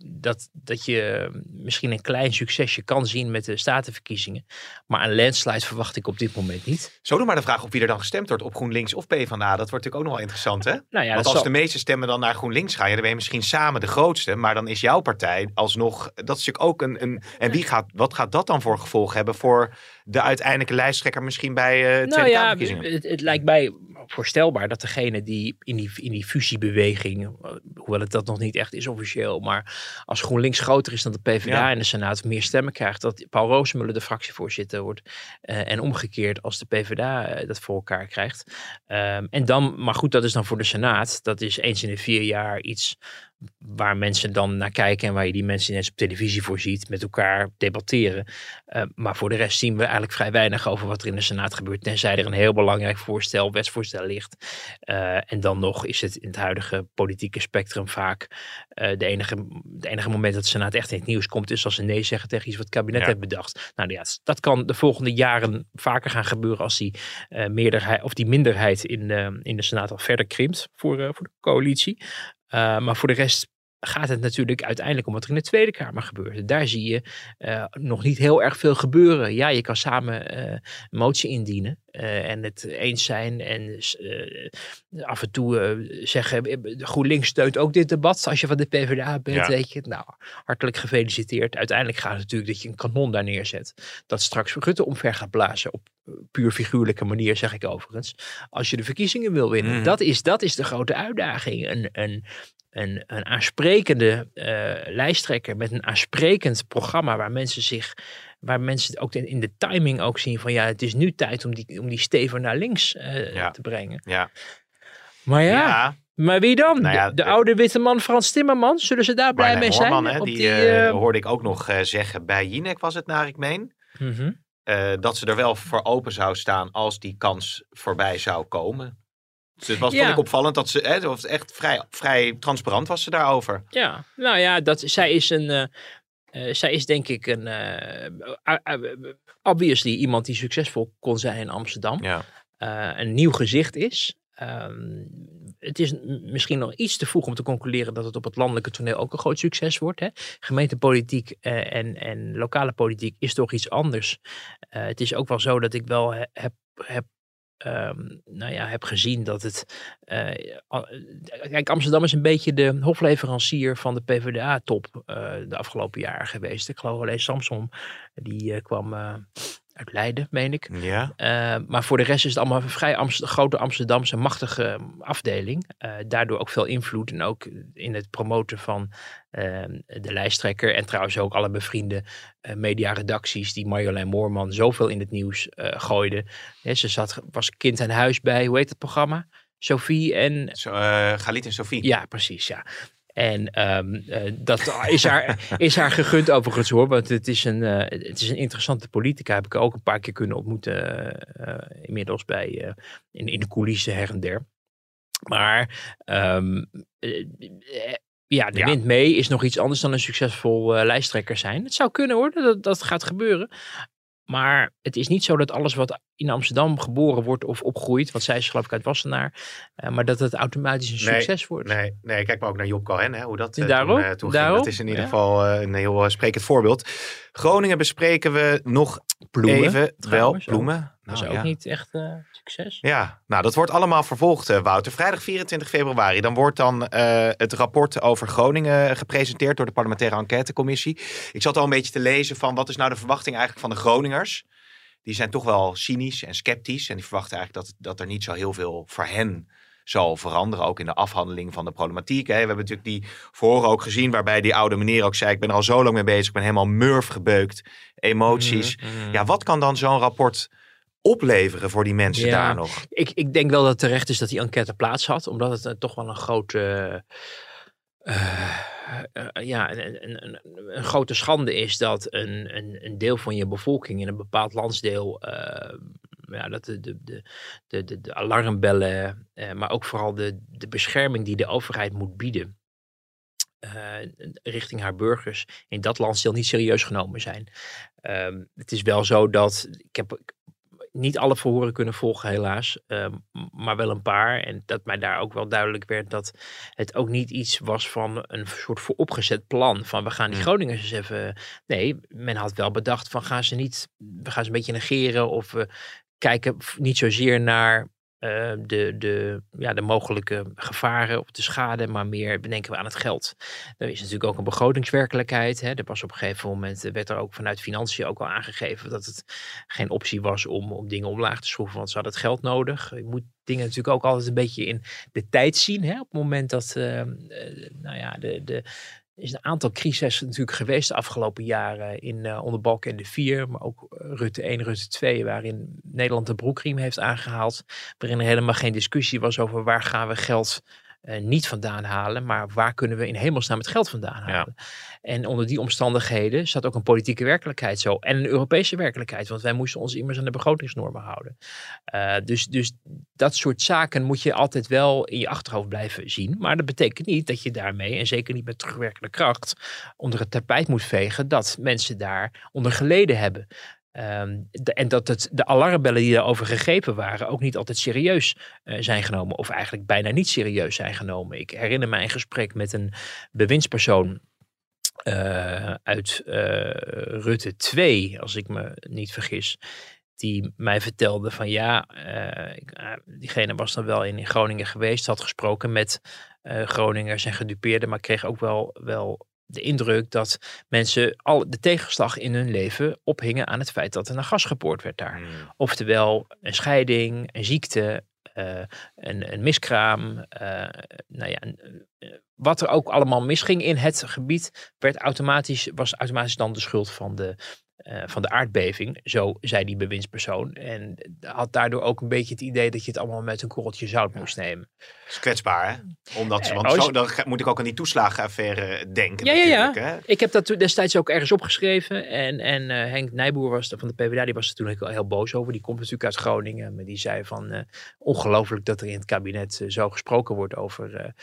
dat, dat je misschien een klein succesje kan zien met de statenverkiezingen. Maar een landslide verwacht ik op dit moment niet. Zo doe maar de vraag op wie er dan gestemd wordt. Op GroenLinks of PvdA. Dat wordt natuurlijk ook nog wel interessant hè? Nou ja, Want als zal- de meeste stemmen dan naar GroenLinks gaan, ja, dan ben je misschien samen de grootste. Maar dan is jouw partij alsnog, dat is natuurlijk ook een... een en wie gaat, wat gaat dat dan voor gevolg hebben voor de uiteindelijke lijsttrekker misschien bij Tweede Nou ja, het, het lijkt mij voorstelbaar dat degene die in die, in die fusiebeweging, eh, hoewel het dat nog niet echt is officieel, maar als GroenLinks groter is dan de PvdA Ja. in de Senaat, meer stemmen krijgt, dat Paul Roosemuller de fractievoorzitter wordt. Eh, en omgekeerd als de PvdA eh, dat voor elkaar krijgt. Ehm, en dan, maar goed, dat is dan voor de Senaat. Dat is eens in de vier jaar iets waar mensen dan naar kijken en waar je die mensen ineens op televisie voor ziet, met elkaar debatteren. Uh, maar voor de rest zien we eigenlijk vrij weinig over wat er in de Senaat gebeurt. Tenzij er een heel belangrijk voorstel, wetsvoorstel ligt. Uh, en dan nog is het in het huidige politieke spectrum vaak uh, de, enige, de enige moment dat de Senaat echt in het nieuws komt, is als ze nee zeggen tegen iets wat het kabinet Ja. heeft bedacht. Nou ja, dat kan de volgende jaren vaker gaan gebeuren als die meerderheid of die minderheid in de, in de Senaat al verder krimpt voor, voor de coalitie. Uh, maar voor de rest gaat het natuurlijk uiteindelijk om wat er in de Tweede Kamer gebeurt. Daar zie je uh, nog niet heel erg veel gebeuren. Ja, je kan samen uh, een motie indienen uh, en het eens zijn en af en toe zeggen GroenLinks steunt ook dit debat. Als je van de PvdA bent, Ja. weet je, nou, hartelijk gefeliciteerd. Uiteindelijk gaat het natuurlijk dat je een kanon daar neerzet. Dat straks Rutte omver gaat blazen op puur figuurlijke manier, zeg ik overigens. Als je de verkiezingen wil winnen. Mhm. Dat, is, dat is de grote uitdaging. Een, een, een, een aansprekende uh, lijsttrekker met een aansprekend programma waar mensen zich, waar mensen ook in, in de timing ook zien van ja, het is nu tijd om die, om die steven naar links uh, Ja. te brengen. Ja. Maar ja, ja. maar wie dan? Nou ja, de, de de- oude witte man Frans Timmermans, zullen ze daar blij mee zijn? Hè, die, die, eh, eh, hoorde ik ook nog eh, zeggen bij Jinek was het naar ik meen. mhm. eh, dat ze er wel voor open zou staan als die kans voorbij zou komen. Dus het was Ja. vond ik opvallend dat ze, hè, was echt vrij, vrij transparant was ze daarover. Ja, nou ja, dat, zij is een. eh, eh, zij is denk ik een. a- obviously iemand die succesvol kon zijn in Amsterdam. Ja. een nieuw gezicht is. Ehm, het is misschien nog iets te vroeg om te concluderen dat het op het landelijke toneel ook een groot succes wordt. Hè? Gemeentepolitiek en, en lokale politiek is toch iets anders. Het is ook wel zo dat ik wel he- heb, heb, ehm, nou ja, heb gezien dat het. eh, kijk, Amsterdam is een beetje de hofleverancier van de PvdA-top eh, de afgelopen jaren geweest. Ik geloof alleen Samson, die eh, kwam uit Leiden, meen ik. Ja. Uh, maar voor de rest is het allemaal een vrij Amst grote Amsterdamse machtige afdeling. Uh, daardoor ook veel invloed en ook in het promoten van uh, de lijsttrekker. En trouwens ook alle bevriende mediaredacties die Marjolein Moorman zoveel in het nieuws uh, gooide. Ja, ze zat, was kind aan huis bij, hoe heet het programma? Sophie en... Zo, Galit en Sophie. Ja, precies, ja. En um, uh, dat is haar, is haar gegund overigens hoor. Want het is, een, uh, het is een interessante politica. Heb ik ook een paar keer kunnen ontmoeten. Uh, inmiddels bij, in, in de coulissen her en der. Maar um, ja, de Ja. wind mee is nog iets anders dan een succesvol lijsttrekker zijn. Het zou kunnen hoor, dat, dat gaat gebeuren. Maar het is niet zo dat alles wat in Amsterdam geboren wordt of opgroeit, want zij is geloof ik uit Wassenaar, uh, maar dat het automatisch een Nee, succes wordt. Nee, nee, kijk maar ook naar Job Cohen, hè, hoe dat uh, toen, uh, toen ging. Dat is in ieder ja. geval een heel sprekend voorbeeld. Groningen bespreken we nog Bloemen, even. Wel, bloemen. Dat is Nou, ook ja. niet echt uh, succes. Ja, nou dat wordt allemaal vervolgd, eh, Wouter. Vrijdag 24 februari, dan wordt dan eh, het rapport over Groningen gepresenteerd door de parlementaire enquêtecommissie. Ik zat al een beetje te lezen van wat is nou de verwachting eigenlijk van de Groningers. Die zijn toch wel cynisch en sceptisch en die verwachten eigenlijk dat, dat er niet zo heel veel voor hen zal veranderen, ook in de afhandeling van de problematiek. Hè. We hebben natuurlijk die voren ook gezien, waarbij die oude meneer ook zei, ik ben er al zo lang mee bezig, ik ben helemaal murf gebeukt, emoties. Mm, Ja, wat kan dan zo'n rapport opleveren voor die mensen Ja. daar nog? Ik, ik denk wel dat het terecht is dat die enquête plaats had, omdat het uh, toch wel een grote. Uh, uh, ja, een, een, een, een, grote schande is dat een, een, een deel van je bevolking in een bepaald landsdeel. Ja, dat de, de, de, de, de, alarmbellen, eh, maar ook vooral de, de bescherming die de overheid moet bieden. eh, richting haar burgers in dat landsdeel niet serieus genomen zijn. Ehm, het is wel zo dat ik heb niet alle verhoren kunnen volgen, helaas. ehm, maar wel een paar. En dat mij daar ook wel duidelijk werd dat het ook niet iets was van een soort vooropgezet plan. Van we gaan die Hmm. Groningers eens even. Nee, men had wel bedacht van gaan ze niet. We gaan ze een beetje negeren. Of we kijken niet zozeer naar. eh, de, de, ja, de mogelijke gevaren of de schade, maar meer bedenken we aan het geld. Er is natuurlijk ook een begrotingswerkelijkheid. Hè. Er was op een gegeven moment, eh, werd er ook vanuit financiën ook al aangegeven dat het geen optie was om, om dingen omlaag te schroeven, want ze hadden het geld nodig. Je moet dingen natuurlijk ook altijd een beetje in de tijd zien. Hè. Op het moment dat, eh, eh, nou ja, de, de, is een aantal crises natuurlijk geweest de afgelopen jaren in uh, onder Balkenende 4, maar ook eh, Rutte 1, Rutte 2, waarin Nederland de broekriem heeft aangehaald, waarin er helemaal geen discussie was over waar gaan we geld uh, niet vandaan halen, maar waar kunnen we in hemelsnaam het geld vandaan halen. Ja. En onder die omstandigheden zat ook een politieke werkelijkheid zo en een Europese werkelijkheid, want wij moesten ons immers aan de begrotingsnormen houden. Uh, dus, dus dat soort zaken moet je altijd wel in je achterhoofd blijven zien, maar dat betekent niet dat je daarmee, en zeker niet met terugwerkende kracht, onder het tapijt moet vegen dat mensen daar onder geleden hebben. De, en dat het, de alarmbellen die daarover gegrepen waren ook niet altijd serieus uh, zijn genomen. Of eigenlijk bijna niet serieus zijn genomen. Ik herinner mij een gesprek met een bewindspersoon uh, uit uh, Rutte 2, als ik me niet vergis. Die mij vertelde van ja, diegene was dan wel in, in Groningen geweest. Had gesproken met Groningers en gedupeerden. Maar kreeg ook wel, wel de indruk dat mensen al de tegenslag in hun leven ophingen aan het feit dat er naar gas geboord werd daar. Hmm. Oftewel een scheiding, een ziekte, uh, een, een, miskraam. Uh, nou ja, uh, wat er ook allemaal misging in het gebied, werd automatisch, was automatisch dan de schuld van de, uh, van de aardbeving. Zo zei die bewindspersoon. En had daardoor ook een beetje het idee dat je het allemaal met een korreltje zout moest nemen. Dat is kwetsbaar, hè? Omdat ze, want oh, zo, dan moet ik ook aan die toeslagenaffaire denken. Ja, ja, ja. Hè? Ik heb dat destijds ook ergens opgeschreven. En, en uh, Henk Nijboer was van de PvdA, die was er toen heel, heel boos over. Die komt natuurlijk uit Groningen. Maar die zei van uh, ongelooflijk dat er in het kabinet zo gesproken wordt over,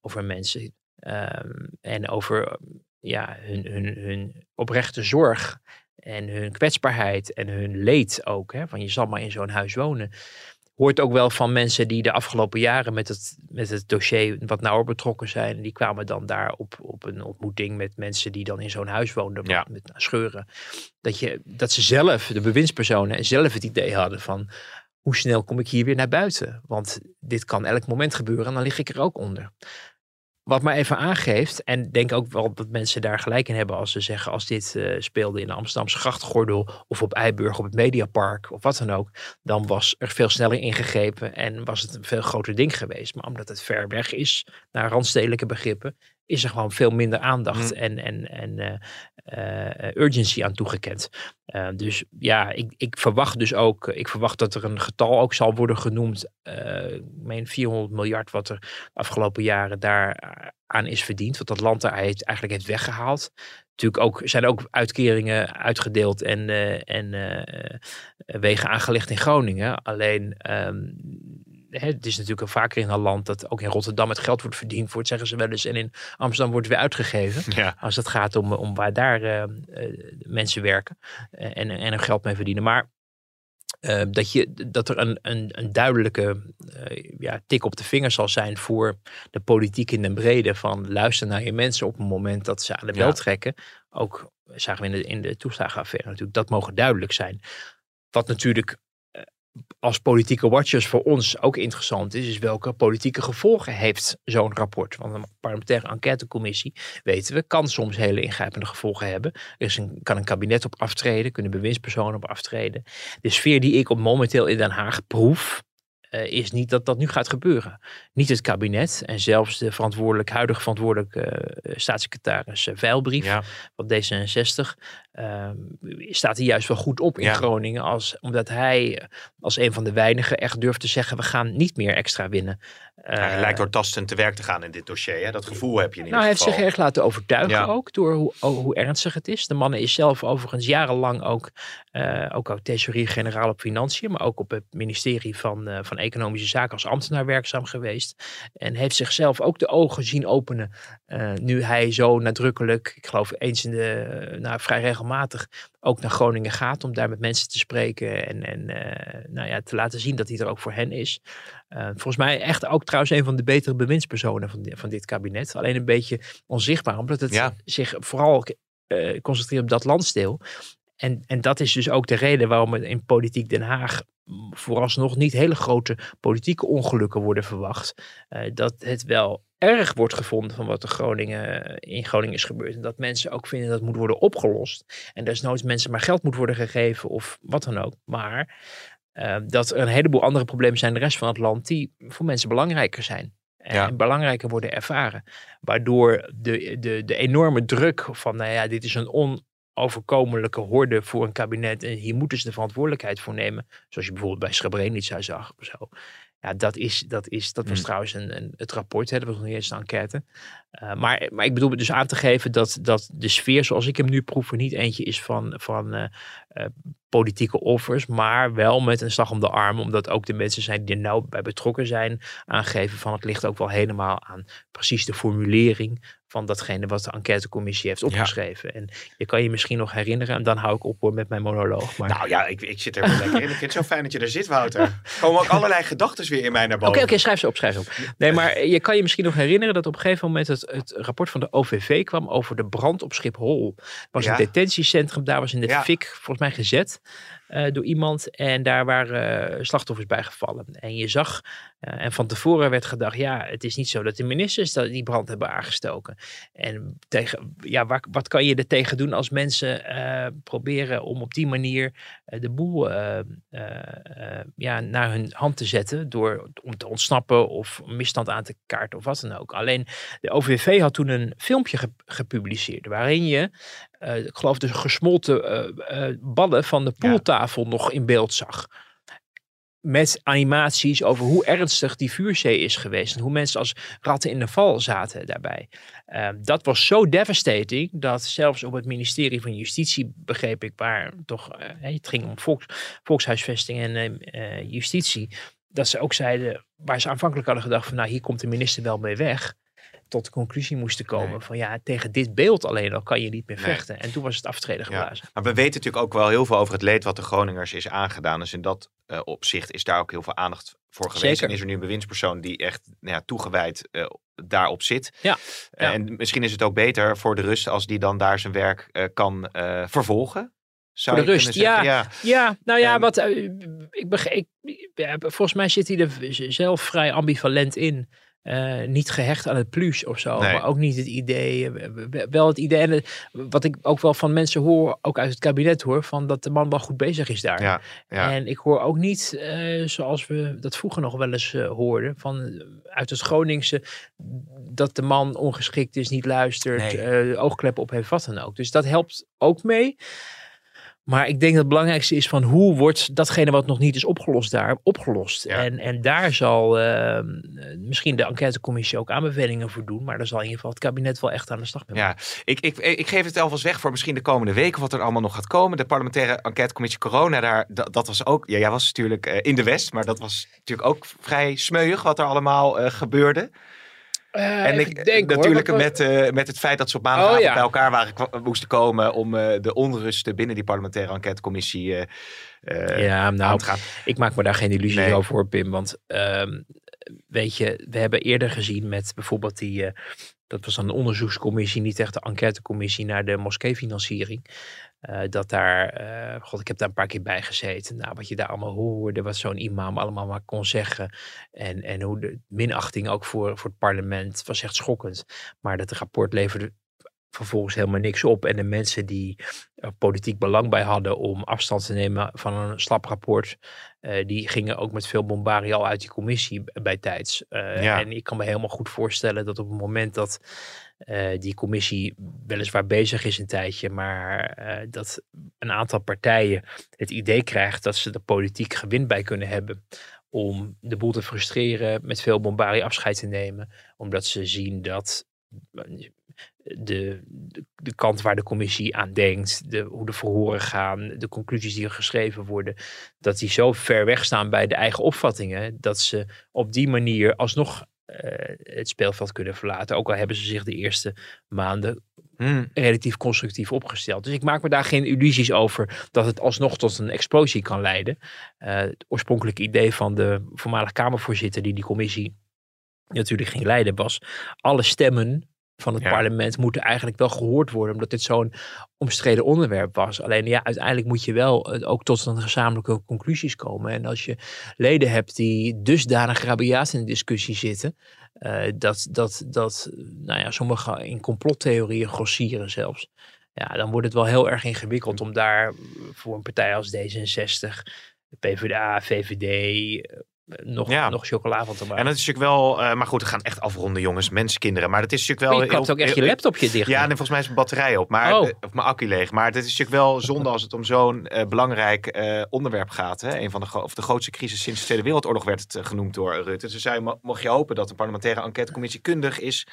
over mensen. Um, en over ja, hun, hun, hun oprechte zorg en hun kwetsbaarheid en hun leed ook. Hè, van je zal maar in zo'n huis wonen. Hoort ook wel van mensen die de afgelopen jaren met het, met het dossier wat nauwer betrokken zijn. Die kwamen dan daar op, op een ontmoeting met mensen die dan in zo'n huis woonden. Ja. Met scheuren. Dat, je, dat ze zelf, de bewindspersonen, zelf het idee hadden van hoe snel kom ik hier weer naar buiten? Want dit kan elk moment gebeuren en dan lig ik er ook onder. Wat mij even aangeeft, en denk ook wel dat mensen daar gelijk in hebben als ze zeggen, als dit uh, speelde in de Amsterdamse grachtgordel of op Eiburg op het Mediapark of wat dan ook, dan was er veel sneller ingegrepen en was het een veel groter ding geweest. Maar omdat het ver weg is, naar randstedelijke begrippen, is er gewoon veel minder aandacht Mm. en, en, en uh, urgency aan toegekend. Uh, dus ja, ik, ik verwacht dus ook, ik verwacht dat er een getal ook zal worden genoemd. Ik meen 400 miljard wat er de afgelopen jaren daar aan is verdiend. Wat dat land daar eigenlijk heeft weggehaald. Natuurlijk ook, zijn ook uitkeringen uitgedeeld en, en wegen aangelegd in Groningen. Alleen um, het is natuurlijk al vaker in een land dat ook in Rotterdam het geld wordt verdiend wordt, zeggen ze wel eens. En in Amsterdam wordt het weer uitgegeven. Ja. Als het gaat om, om waar daar uh, uh, mensen werken en, en er geld mee verdienen. Maar uh, dat, je, dat er een, een, een duidelijke ja, tik op de vinger zal zijn voor de politiek in den brede. Van luister naar je mensen op het moment dat ze aan de bel Ja. trekken. Ook zagen we in de, in de toeslagenaffaire natuurlijk. Dat mogen duidelijk zijn. Wat natuurlijk als politieke watchers voor ons ook interessant is, is welke politieke gevolgen heeft zo'n rapport. Want een parlementaire enquêtecommissie, weten we, kan soms hele ingrijpende gevolgen hebben. Er is een, kan een kabinet op aftreden, kunnen bewindspersonen op aftreden. De sfeer die ik op momenteel in Den Haag proef, uh, is niet dat dat nu gaat gebeuren. Niet het kabinet en zelfs de verantwoordelijk, huidige verantwoordelijke uh, staatssecretaris uh, Veilbrief Ja. van D66 uh, staat hij juist wel goed op in Ja. Groningen. Als, omdat hij eh, als een van de weinigen echt durft te zeggen we gaan niet meer extra winnen. Hij Uh, lijkt doortastend te werk te gaan in dit dossier. Hè? Dat gevoel heb je in ieder nou, hij heeft zich erg laten overtuigen Ja. ook door hoe, oh, hoe ernstig het is. De man is zelf overigens jarenlang ook, eh ook, ook thesaurier-generaal op financiën, maar ook op het ministerie van, eh, van Economische Zaken als ambtenaar werkzaam geweest. En heeft zichzelf ook de ogen zien openen eh, nu hij zo nadrukkelijk, ik geloof eens in de, eh, nou, vrij regelmatig regelmatig ook naar Groningen gaat om daar met mensen te spreken en, en uh, nou ja, te laten zien dat hij er ook voor hen is. Uh, volgens mij echt ook trouwens een van de betere bewindspersonen van, van dit kabinet. Alleen een beetje onzichtbaar, omdat het ja. zich vooral uh, concentreert op dat landsdeel. En, en dat is dus ook de reden waarom er in politiek Den Haag vooralsnog niet hele grote politieke ongelukken worden verwacht. Uh, dat het wel erg wordt gevonden van wat er Groningen, in Groningen is gebeurd. En dat mensen ook vinden dat het moet worden opgelost. En desnoods mensen maar geld moet worden gegeven of wat dan ook. Maar uh, dat er een heleboel andere problemen zijn in de rest van het land die voor mensen belangrijker zijn. En belangrijker worden ervaren. Waardoor de, de, de enorme druk van, nou ja, dit is een on, overkomelijke horde voor een kabinet. En hier moeten ze de verantwoordelijkheid voor nemen. Zoals je bijvoorbeeld bij Srebrenica zag. Of zo. Ja, dat, is, dat, is, dat was hmm. trouwens een, een, het rapport. Hè, dat was nog niet eens een enquête. Uh, maar, maar ik bedoel dus aan te geven dat, dat de sfeer zoals ik hem nu proef... niet eentje is van, van uh, uh, politieke offers. Maar wel met een slag om de arm. Omdat ook de mensen zijn die er nou bij betrokken zijn... aangeven van het ligt ook wel helemaal aan precies de formulering van datgene wat de enquêtecommissie heeft opgeschreven. En je kan je misschien nog herinneren, en dan hou ik op hoor met mijn monoloog. Maar... Nou ja, ik, ik zit er wel lekker in. Ik vind het zo fijn dat je er zit, Wouter. Er komen ook allerlei gedachten weer in mij naar boven. Oké, oké, schrijf ze op, schrijf ze op. Nee, maar je kan je misschien nog herinneren dat op een gegeven moment het, het rapport van de OVV kwam over de brand op Schiphol. Het was een detentiecentrum, daar was in de fik volgens mij gezet. Uh, door iemand en daar waren uh, slachtoffers bij gevallen. En je zag, uh, en van tevoren werd gedacht, ja, het is niet zo dat de ministers die brand hebben aangestoken. En tegen, ja, wat kan je er tegen doen als mensen proberen om op die manier de boel ja, naar hun hand te zetten door om te ontsnappen of misstand aan te kaarten of wat dan ook. Alleen de OVV had toen een filmpje ge gepubliceerd waarin je uh, ik geloof de gesmolten uh, uh, ballen van de poeltafel ja. nog in beeld zag. Met animaties over hoe ernstig die vuurzee is geweest. En hoe mensen als ratten in de val zaten daarbij. Ehm, dat was zo devastating dat zelfs op het ministerie van Justitie, begreep ik, waar toch, het ging om volks, volkshuisvesting en justitie. Dat ze ook zeiden, waar ze aanvankelijk hadden gedacht van nou hier komt de minister wel mee weg tot de conclusie moesten komen van ja, tegen dit beeld alleen al kan je niet meer vechten. En toen was het aftreden geblazen. Ja, maar we weten natuurlijk ook wel heel veel over het leed wat de Groningers is aangedaan. Dus in dat uh, opzicht is daar ook heel veel aandacht voor geweest. Zeker. En is er nu een bewindspersoon die echt nou ja, toegewijd uh, daarop zit. Ja. Uh, en misschien is het ook beter voor de rust als die dan daar zijn werk kan vervolgen. Zou voor de rust, ja, ja, ja. nou ja, um, wat, ik begreep, ja, volgens mij zit hij er zelf vrij ambivalent in. Uh, niet gehecht aan het plus of zo. Nee. Maar ook niet het idee. Eh, wel het idee. En wat ik ook wel van mensen hoor, ook uit het kabinet hoor. Van dat de man wel goed bezig is daar. Ja, ja. En ik hoor ook niet, uh, zoals we dat vroeger nog wel eens uh, hoorden. Van uit het Groningse. Dat de man ongeschikt is, niet luistert. Nee. oogkleppen op heeft, wat dan ook. Dus dat helpt ook mee. Maar ik denk dat het belangrijkste is van hoe wordt datgene wat nog niet is opgelost daar opgelost. En, en daar zal uh, misschien de enquêtecommissie ook aanbevelingen voor doen. Maar daar zal in ieder geval het kabinet wel echt aan de slag mee. Ja, ik, ik, ik geef het alvast weg voor misschien de komende weken wat er allemaal nog gaat komen. De parlementaire enquêtecommissie corona, daar, dat, dat was ook, ja, jij was natuurlijk uh, in de West, maar dat was natuurlijk ook vrij smeuig wat er allemaal uh, gebeurde. Uh, en ik denk natuurlijk hoor, met, uh, met het feit dat ze op maandagavond oh, ja. bij elkaar waren, moesten komen om uh, de onrust binnen die parlementaire enquêtecommissie ja, nou, aan te gaan. Ik maak me daar geen illusie nee. over, Pim. Want um, weet je, we hebben eerder gezien met bijvoorbeeld die dat was dan een onderzoekscommissie, niet echt de enquêtecommissie naar de moskeefinanciering. Uh, dat daar, uh, god, ik heb daar een paar keer bij gezeten. Nou, wat je daar allemaal hoorde, wat zo'n imam allemaal maar kon zeggen. En, en hoe de minachting ook voor, voor het parlement was echt schokkend. Maar dat rapport leverde vervolgens helemaal niks op. En de mensen die er politiek belang bij hadden om afstand te nemen van een slap rapport, uh, die gingen ook met veel bombarie al uit die commissie bij tijds. Ja. En ik kan me helemaal goed voorstellen dat op het moment dat uh, die commissie weliswaar bezig is een tijdje, maar dat een aantal partijen het idee krijgt dat ze er politiek gewin bij kunnen hebben om de boel te frustreren, met veel bombarie afscheid te nemen, omdat ze zien dat de, de, de, kant waar de commissie aan denkt, de, hoe de verhoren gaan, de conclusies die er geschreven worden, dat die zo ver weg staan bij de eigen opvattingen, dat ze op die manier alsnog eh, het speelveld kunnen verlaten. Ook al hebben ze zich de eerste maanden Hmm. relatief constructief opgesteld. Dus ik maak me daar geen illusies over dat het alsnog tot een explosie kan leiden. Eh, het oorspronkelijke idee van de voormalig Kamervoorzitter die die commissie natuurlijk ging leiden was alle stemmen van het Ja. parlement moeten eigenlijk wel gehoord worden omdat dit zo'n omstreden onderwerp was. Alleen ja, uiteindelijk moet je wel eh, ook tot een gezamenlijke conclusies komen. En als je leden hebt die dusdanig rabiaat in de discussie zitten, eh, dat, dat, dat nou ja, sommigen in complottheorieën grossieren zelfs. Ja, dan wordt het wel heel erg ingewikkeld om daar voor een partij als D66, de PvdA, VVD, eh, nog, Ja. nog chocola van te maken. En dat is natuurlijk wel, eh, maar goed, we gaan echt afronden, jongens, mensenkinderen. Maar dat is natuurlijk wel. je klapt ook echt je laptopje dicht. Ja, nee, volgens mij is mijn batterij op, maar, Oh. eh, of mijn accu leeg. Maar het is natuurlijk wel zonde als het om zo'n eh, belangrijk eh, onderwerp gaat. Hè? Een van de, of de grootste crisis sinds de Tweede Wereldoorlog werd het eh, genoemd door Rutte. Dus mo- mocht je hopen dat de parlementaire enquêtecommissie kundig is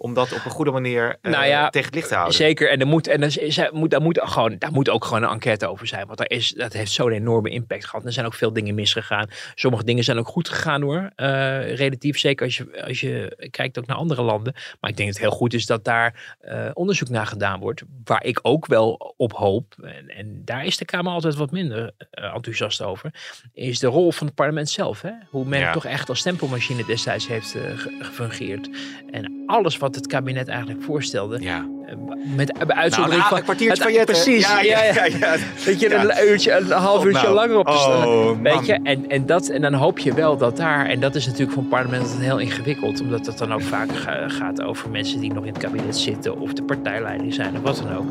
om dat op een goede manier eh, Nou ja, tegen het licht te houden. Zeker, en er moet, en er, moet, daar, moet gewoon, daar moet ook gewoon een enquête over zijn. Want daar is, dat heeft zo'n enorme impact gehad. Er zijn ook veel dingen misgegaan. Sommige dingen zijn ook goed gegaan hoor. Eh, relatief, zeker als je, als je kijkt ook naar andere landen. Maar ik denk dat het heel goed is dat daar eh, onderzoek naar gedaan wordt. Waar ik ook wel op hoop, en, en daar is de Kamer altijd wat minder enthousiast over, is de rol van het parlement zelf. Hè? Hoe men Ja. toch echt als stempelmachine destijds heeft ge- gefungeerd. En alles wat het kabinet eigenlijk voorstelde, ja. eh, met Nou, uitzondering een, van het-. Precies, Ja, ja, ja. ja, Dat je een uurtje, een half Oh, uurtje nou. langer op te staan. Oh, Weet je, en, en, dat, en dan hoop je wel dat daar, en dat is natuurlijk voor parlement heel ingewikkeld, omdat het dan ook vaak ga- gaat over mensen die nog in het kabinet zitten of de partijleiding zijn of wat dan ook.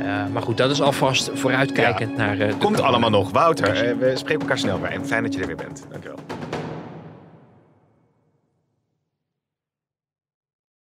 Eh, maar goed, dat is alvast vooruitkijkend naar. eh, Komt allemaal nog. Wouter, we spreken elkaar snel bij. En fijn dat je er weer bent. Dankjewel.